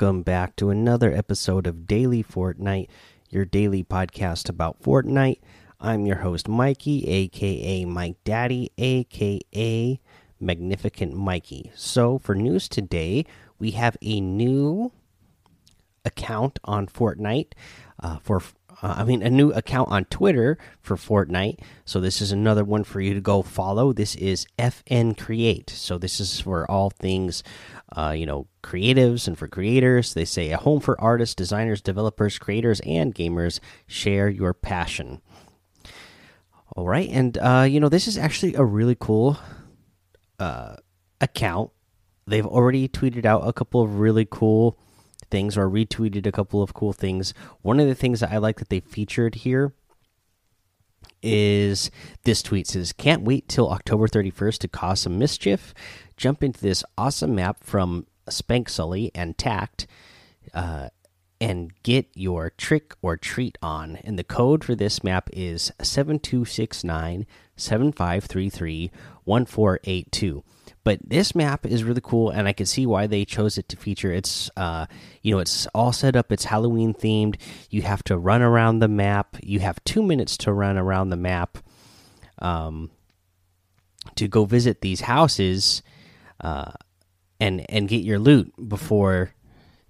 Welcome back to another episode of Daily Fortnite, your daily podcast about Fortnite. I'm your host, Mikey, aka Mike Daddy, aka Magnificent Mikey. So, for news today, we have a new account on Fortnite uh, for uh, I mean, a new account on Twitter for Fortnite. So this is another one for you to go follow. This is FN Create. So this is for all things, uh, you know, creatives and for creators. They say a home for artists, designers, developers, creators, and gamers. Share your passion. All right, and uh, you know, this is actually a really cool uh, account. They've already tweeted out a couple of really cool things or retweeted a couple of cool things. One of the things that I like that they featured here is this tweet says can't wait till October 31st to cause some mischief. Jump into this awesome map from Spank Sully and Tact uh, and get your trick or treat on. And the code for this map is 7269 7533 1482 but this map is really cool and i can see why they chose it to feature. It's uh you know it's all set up it's halloween themed. You have to run around the map. You have two minutes to run around the map um to go visit these houses uh and and get your loot before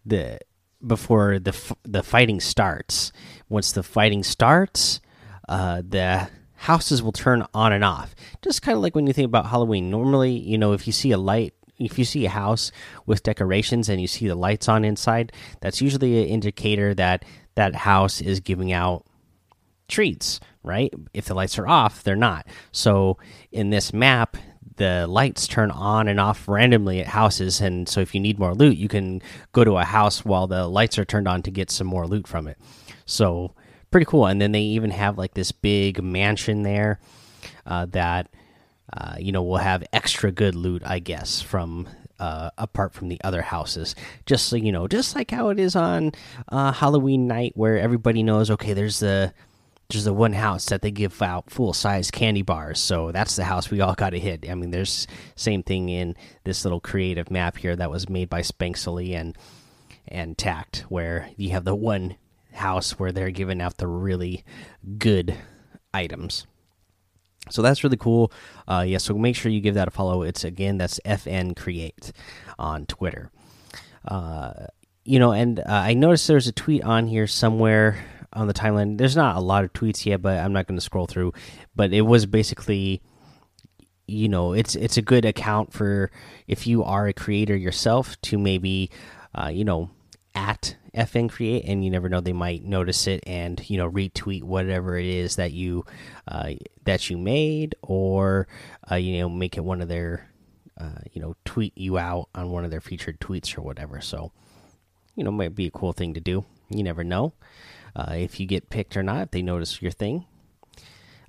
the before the the fighting starts. Once the fighting starts uh the houses will turn on and off. Just kind of like when you think about Halloween. Normally, you know, if you see a light, if you see a house with decorations and you see the lights on inside, that's usually an indicator that that house is giving out treats, right? If the lights are off, they're not. So in this map, the lights turn on and off randomly at houses and so if you need more loot you can go to a house while the lights are turned on to get some more loot from it so pretty cool. And then they even have like this big mansion there uh, that uh, you know will have extra good loot, I guess, from uh, apart from the other houses. Just so you know, just like how it is on uh, Halloween night, where everybody knows, okay, there's the there's the one house that they give out full size candy bars, so that's the house we all got to hit. I mean, there's same thing in this little creative map here that was made by Spanksily and and Tact, where you have the one house where they're giving out the really good items. So that's really cool. Uh, yeah, so make sure you give that a follow. It's again that's FN Create on Twitter. Uh, you know, and uh, I noticed there's a tweet on here somewhere on the timeline. There's not a lot of tweets yet, but I'm not going to scroll through. But it was basically, you know, it's it's a good account for if you are a creator yourself to maybe, uh, you know, at FN create, and you never know they might notice it and you know retweet whatever it is that you uh, that you made, or uh, you know make it one of their uh, you know tweet you out on one of their featured tweets or whatever. So you know might be a cool thing to do. You never know uh, if you get picked or not. If they notice your thing.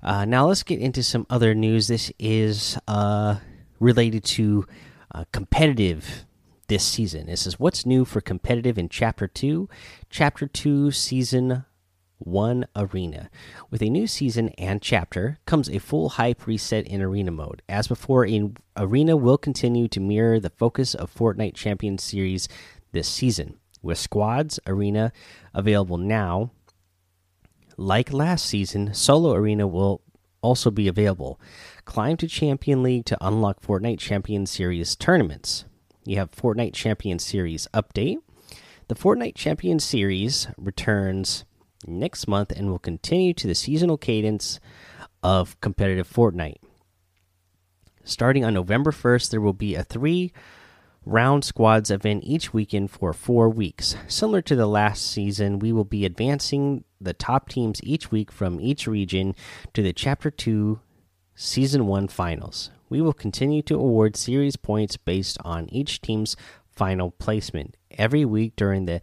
Uh, now let's get into some other news. This is uh, related to competitive this season. It says, What's new for competitive in Chapter 2? Chapter 2, Season 1 Arena. With a new season and chapter comes a full hype reset in Arena mode. As before, in Arena will continue to mirror the focus of Fortnite Champions Series this season. With Squads Arena available now, like last season, Solo Arena will also be available. Climb to Champion League to unlock Fortnite Champion Series tournaments you have Fortnite Champion Series update. The Fortnite Champion Series returns next month and will continue to the seasonal cadence of competitive Fortnite. Starting on November 1st, there will be a three round squads event each weekend for four weeks. Similar to the last season, we will be advancing the top teams each week from each region to the Chapter 2 Season 1 finals. We will continue to award series points based on each team's final placement every week during the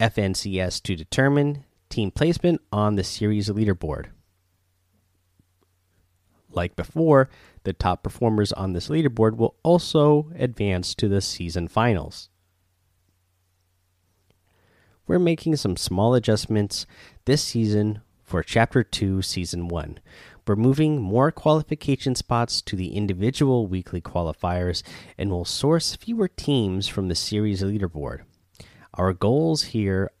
FNCS to determine team placement on the series leaderboard. Like before, the top performers on this leaderboard will also advance to the season finals. We're making some small adjustments this season for Chapter 2, Season 1. We're moving more qualification spots to the individual weekly qualifiers and will source fewer teams from the series leaderboard. Our goals here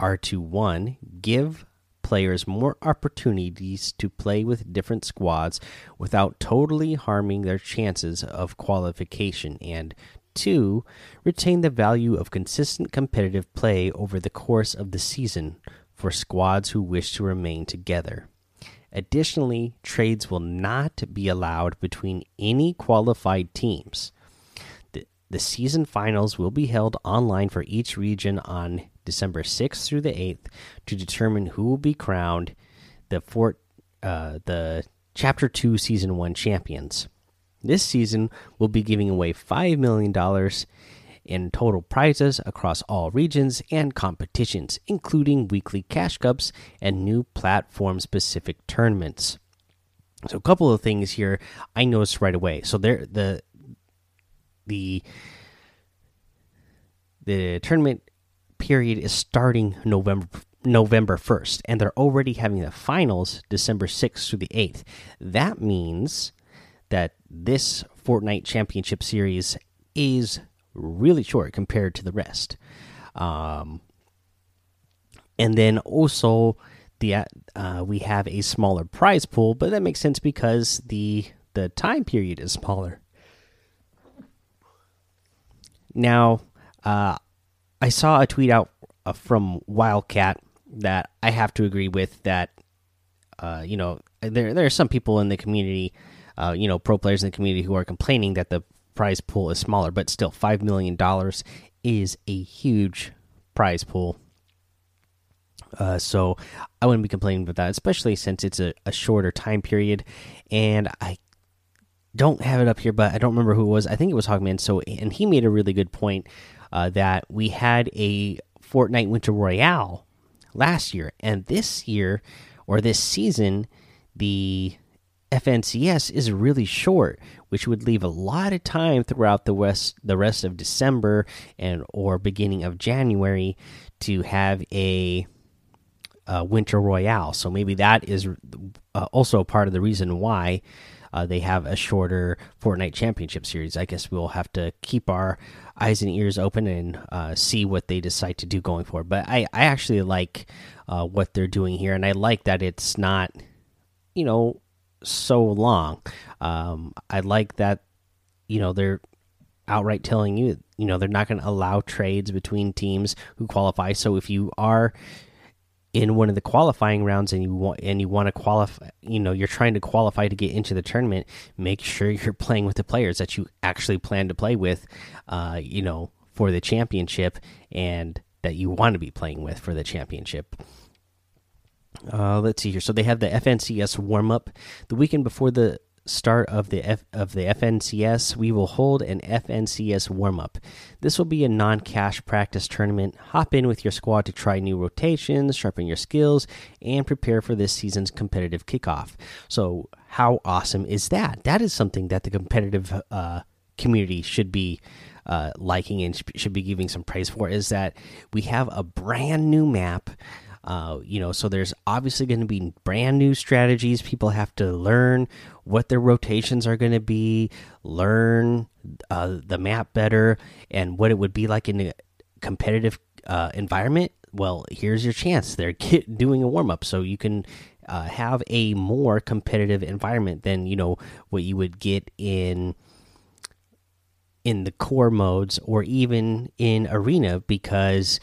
are to one, give players more opportunities to play with different squads without totally harming their chances of qualification, and two, retain the value of consistent competitive play over the course of the season for squads who wish to remain together. Additionally, trades will not be allowed between any qualified teams. The, the season finals will be held online for each region on December 6th through the 8th to determine who will be crowned the fort uh, the chapter 2 season 1 champions. This season will be giving away 5 million dollars in total prizes across all regions and competitions, including weekly cash cups and new platform specific tournaments. So a couple of things here I noticed right away. So there the the the tournament period is starting November November 1st and they're already having the finals December 6th through the 8th. That means that this Fortnite Championship series is really short compared to the rest. Um, and then also the uh, we have a smaller prize pool, but that makes sense because the the time period is smaller. Now, uh, I saw a tweet out uh, from Wildcat that I have to agree with. That uh, you know, there there are some people in the community, uh, you know, pro players in the community who are complaining that the prize pool is smaller, but still, five million dollars is a huge prize pool. Uh, so I wouldn't be complaining about that, especially since it's a, a shorter time period. And I don't have it up here, but I don't remember who it was. I think it was Hogman. So, and he made a really good point uh, that we had a Fortnite Winter Royale last year, and this year or this season, the FNCS is really short, which would leave a lot of time throughout the rest the rest of December and or beginning of January to have a, a winter royale. So maybe that is uh, also part of the reason why uh, they have a shorter Fortnite Championship series. I guess we'll have to keep our eyes and ears open and uh, see what they decide to do going forward. But I I actually like uh, what they're doing here, and I like that it's not you know so long. Um, I like that, you know, they're outright telling you, you know, they're not going to allow trades between teams who qualify. So if you are in one of the qualifying rounds and you want and you want to qualify, you know, you're trying to qualify to get into the tournament, make sure you're playing with the players that you actually plan to play with, uh, you know, for the championship and that you want to be playing with for the championship. Uh, let's see here. So they have the FNCS warm up the weekend before the start of the F of the FNCS. We will hold an FNCS warm up. This will be a non-cash practice tournament. Hop in with your squad to try new rotations, sharpen your skills, and prepare for this season's competitive kickoff. So how awesome is that? That is something that the competitive uh, community should be. Uh, liking and should be giving some praise for is that we have a brand new map uh, you know, so there's obviously going to be brand new strategies. People have to learn what their rotations are going to be, learn uh, the map better, and what it would be like in a competitive uh, environment. Well, here's your chance. They're get, doing a warm up, so you can uh, have a more competitive environment than you know what you would get in in the core modes or even in arena because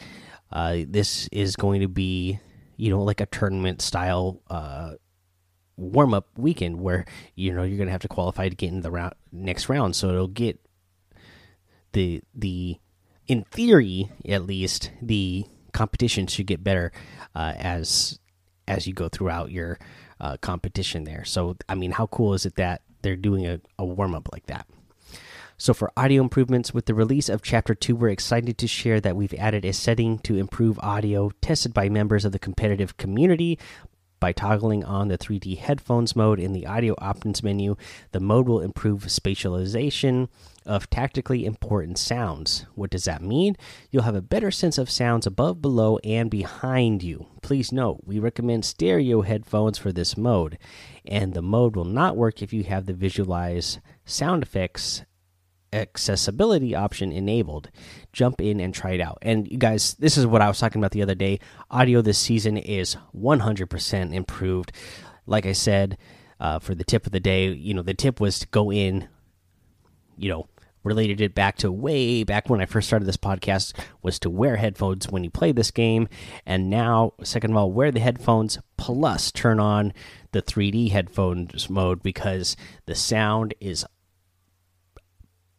uh, this is going to be, you know, like a tournament style uh, warm up weekend where you know you're going to have to qualify to get in the round next round. So it'll get the the in theory at least the competition should get better uh, as as you go throughout your uh, competition there. So I mean, how cool is it that they're doing a, a warm up like that? So, for audio improvements, with the release of Chapter 2, we're excited to share that we've added a setting to improve audio tested by members of the competitive community. By toggling on the 3D headphones mode in the audio options menu, the mode will improve spatialization of tactically important sounds. What does that mean? You'll have a better sense of sounds above, below, and behind you. Please note, we recommend stereo headphones for this mode, and the mode will not work if you have the visualize sound effects accessibility option enabled. Jump in and try it out. And you guys, this is what I was talking about the other day. Audio this season is 100% improved. Like I said, uh, for the tip of the day, you know, the tip was to go in, you know, related it back to way back when I first started this podcast was to wear headphones when you play this game. And now, second of all, wear the headphones plus turn on the 3D headphones mode because the sound is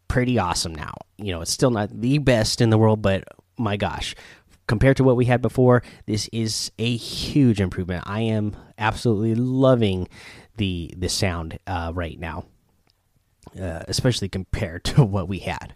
pretty awesome now. You know, it's still not the best in the world, but my gosh, compared to what we had before, this is a huge improvement. I am absolutely loving the the sound uh, right now uh, especially compared to what we had.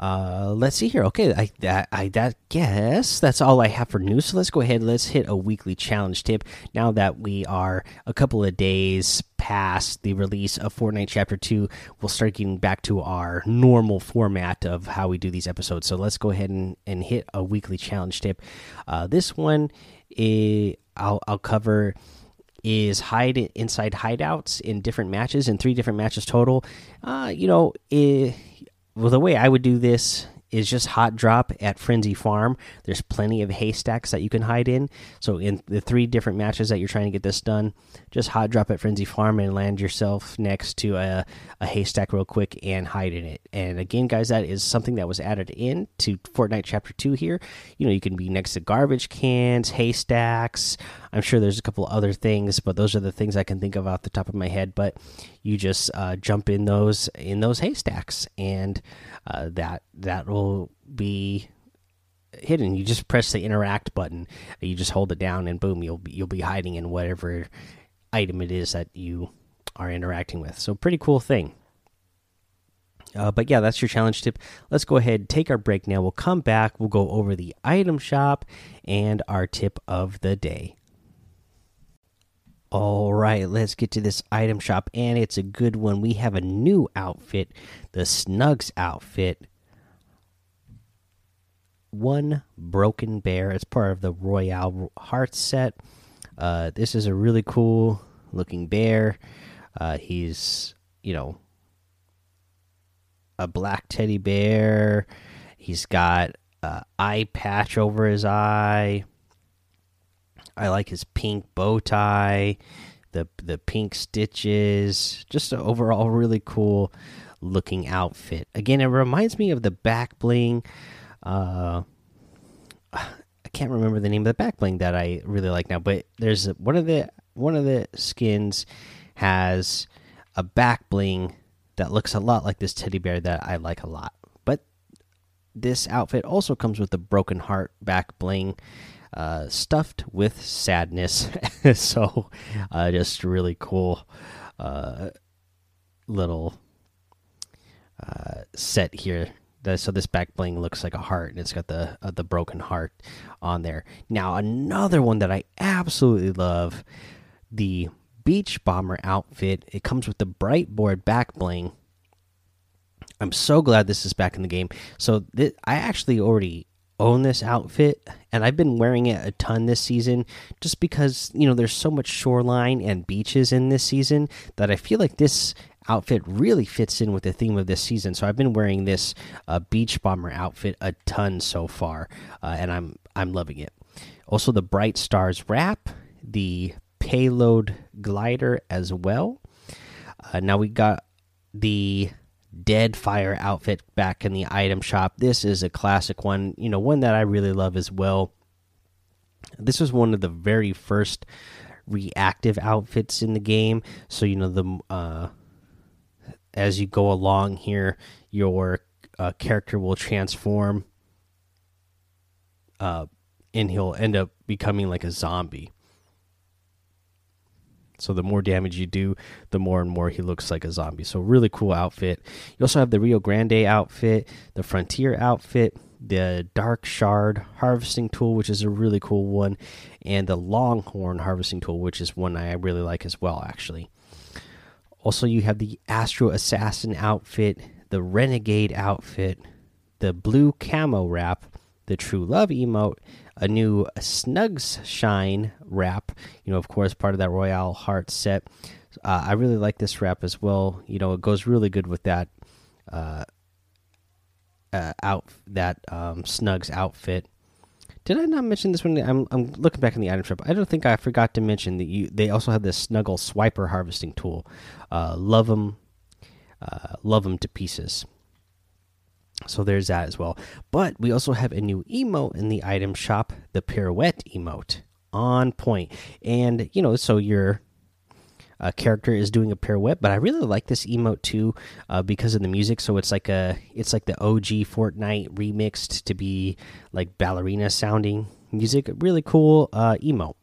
Uh, let's see here. Okay, I that I that guess that's all I have for news. So let's go ahead. Let's hit a weekly challenge tip. Now that we are a couple of days past the release of Fortnite Chapter Two, we'll start getting back to our normal format of how we do these episodes. So let's go ahead and and hit a weekly challenge tip. Uh, this one, is, I'll I'll cover is hide inside hideouts in different matches in three different matches total. Uh, you know, it, well, the way I would do this is just hot drop at Frenzy Farm. There's plenty of haystacks that you can hide in. So in the three different matches that you're trying to get this done, just hot drop at Frenzy Farm and land yourself next to a, a haystack real quick and hide in it. And again, guys, that is something that was added in to Fortnite Chapter 2 here. You know, you can be next to garbage cans, haystacks. I'm sure there's a couple other things, but those are the things I can think of off the top of my head. But you just uh, jump in those in those haystacks and uh, that that will be hidden. You just press the interact button. You just hold it down, and boom, you'll be, you'll be hiding in whatever item it is that you are interacting with. So pretty cool thing. Uh, but yeah, that's your challenge tip. Let's go ahead take our break now. We'll come back. We'll go over the item shop and our tip of the day. All right, let's get to this item shop, and it's a good one. We have a new outfit, the Snugs outfit. One broken bear. It's part of the Royale Heart set. Uh, this is a really cool looking bear. Uh, he's, you know, a black teddy bear. He's got uh, eye patch over his eye. I like his pink bow tie, the the pink stitches. Just an overall really cool looking outfit. Again, it reminds me of the back bling. Uh, I can't remember the name of the back bling that I really like now, but there's one of the one of the skins has a back bling that looks a lot like this teddy bear that I like a lot. But this outfit also comes with the broken heart back bling uh, stuffed with sadness. so, uh, just really cool uh, little uh, set here. So this back bling looks like a heart, and it's got the uh, the broken heart on there. Now another one that I absolutely love, the beach bomber outfit. It comes with the bright board back bling. I'm so glad this is back in the game. So I actually already own this outfit and I've been wearing it a ton this season just because, you know, there's so much shoreline and beaches in this season that I feel like this outfit really fits in with the theme of this season. So I've been wearing this uh, beach bomber outfit a ton so far uh, and I'm I'm loving it. Also the Bright Stars wrap, the payload glider as well. Uh, now we got the Dead Fire outfit back in the item shop. This is a classic one, you know, one that I really love as well. This was one of the very first reactive outfits in the game. So, you know, the uh as you go along here, your uh, character will transform uh and he'll end up becoming like a zombie. So the more damage you do, the more and more he looks like a zombie. So really cool outfit. You also have the Rio Grande outfit, the Frontier outfit, the Dark Shard harvesting tool, which is a really cool one, and the Longhorn harvesting tool, which is one I really like as well, actually. Also, you have the Astro Assassin outfit, the Renegade outfit, the Blue Camo wrap, the True Love emote, a new Snugs Shine wrap. You know, of course, part of that Royale Heart set. Uh, I really like this wrap as well. You know, it goes really good with that uh, uh, out that um, Snugs outfit. Did I not mention this one? I'm I'm looking back in the item shop. I don't think I forgot to mention that you they also have this Snuggle Swiper harvesting tool. Uh, love them, uh, love them to pieces. So there's that as well. But we also have a new emote in the item shop, the pirouette emote, on point. And you know, so your uh, character is doing a pirouette, but I really like this emote too uh, because of the music. So it's like a it's like the OG Fortnite remixed to be like ballerina sounding music. Really cool uh, emote.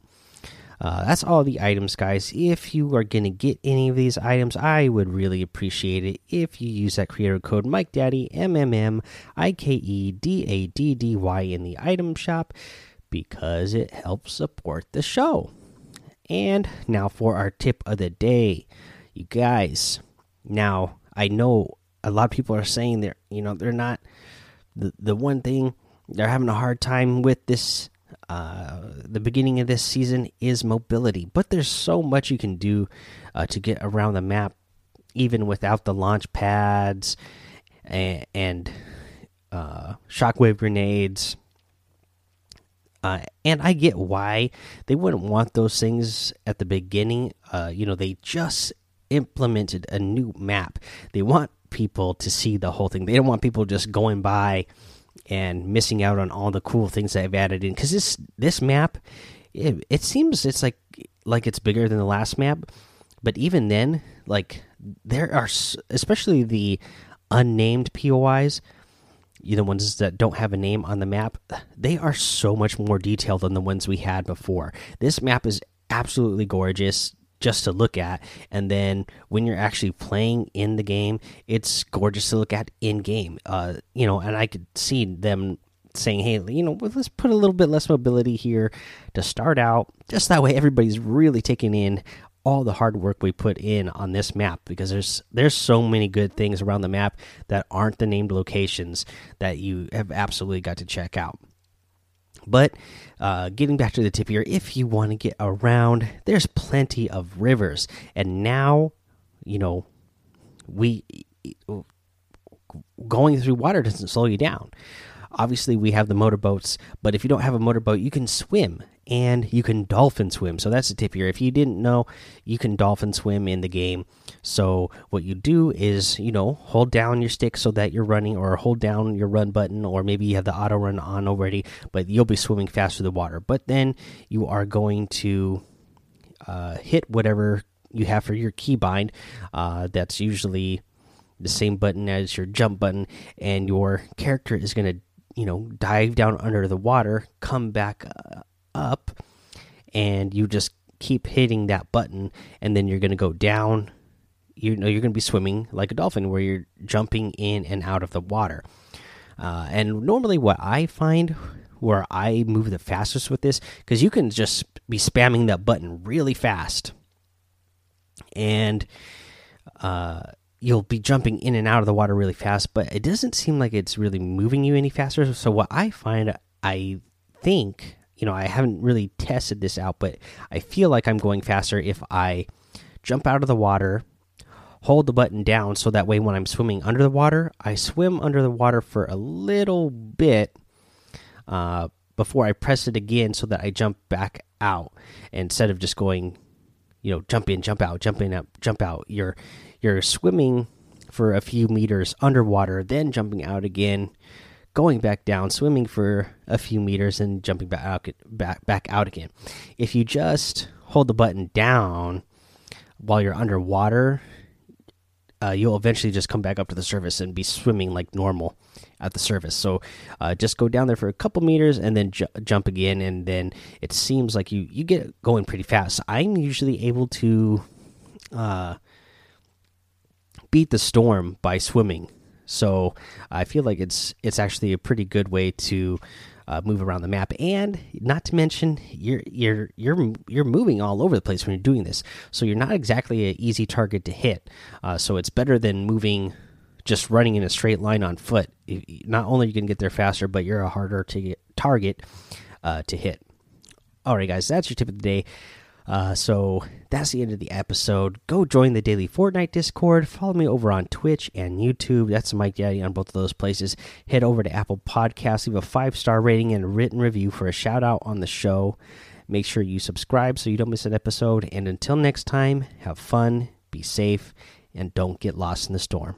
Uh, that's all the items, guys. If you are going to get any of these items, I would really appreciate it if you use that creator code Mike Daddy M M M I K E D A D D Y in the item shop because it helps support the show. And now for our tip of the day. You guys, now I know a lot of people are saying they're, you know, they're not the the one thing they're having a hard time with this uh, the beginning of this season is mobility, but there's so much you can do uh, to get around the map, even without the launch pads and, and uh, shockwave grenades. Uh, and I get why they wouldn't want those things at the beginning. Uh, you know, they just implemented a new map. They want people to see the whole thing. They don't want people just going by and missing out on all the cool things that I've added in. Because this this map, it, it seems it's like like it's bigger than the last map, but even then, like there are especially the unnamed POIs you know, the ones that don't have a name on the map, they are so much more detailed than the ones we had before. This map is absolutely gorgeous just to look at. And then when you're actually playing in the game it's gorgeous to look at in game uh you know and i could see them saying hey you know let's put a little bit less mobility here to start out. Just that way everybody's really taking in all the hard work we put in on this map because there's there's so many good things around the map that aren't the named locations that you have absolutely got to check out. But uh, getting back to the tip here, if you want to get around, there's plenty of rivers, and now, you know, we going through water doesn't slow you down. Obviously, we have the motorboats, but if you don't have a motorboat, you can swim and you can dolphin swim. So that's a tip here. If you didn't know, you can dolphin swim in the game. So what you do is, you know, hold down your stick so that you're running, or hold down your run button, or maybe you have the auto run on already, but you'll be swimming fast through the water. But then you are going to uh, hit whatever you have for your keybind. Uh, that's usually the same button as your jump button, and your character is going to you know dive down under the water come back uh, up and you just keep hitting that button and then you're going to go down. You know you're going to be swimming like a dolphin where you're jumping in and out of the water. Uh, and normally what i find where i move the fastest with this because you can just be spamming that button really fast. And uh, you'll be jumping in and out of the water really fast but it doesn't seem like it's really moving you any faster. So what i find i think you know, I haven't really tested this out, but I feel like I'm going faster if I jump out of the water, hold the button down so that way when I'm swimming under the water, I swim under the water for a little bit uh, before I press it again so that I jump back out instead of just going, you know, jump in, jump out, jump in, up, jump out. You're you're swimming for a few meters underwater, then jumping out again going back down, swimming for a few meters, and jumping back out, back back out again. If you just hold the button down while you're underwater, uh, you'll eventually just come back up to the surface and be swimming like normal at the surface. So uh, just go down there for a couple meters and then ju jump again, and then it seems like you you get going pretty fast. I'm usually able to uh, beat the storm by swimming so I feel like it's it's actually a pretty good way to uh, move around the map, and not to mention you're you're you're you're moving all over the place when you're doing this. So you're not exactly an easy target to hit. Uh, so it's better than moving just running in a straight line on foot. Not only you can get there faster, but you're a harder to get target uh, to hit. All right, guys, that's your tip of the day. Uh, so that's the end of the episode. Go join the daily Fortnite Discord. Follow me over on Twitch and YouTube. That's Mike Daddy on both of those places. Head over to Apple Podcasts, leave a five star rating and a written review for a shout out on the show. Make sure you subscribe so you don't miss an episode. And until next time, have fun, be safe, and don't get lost in the storm.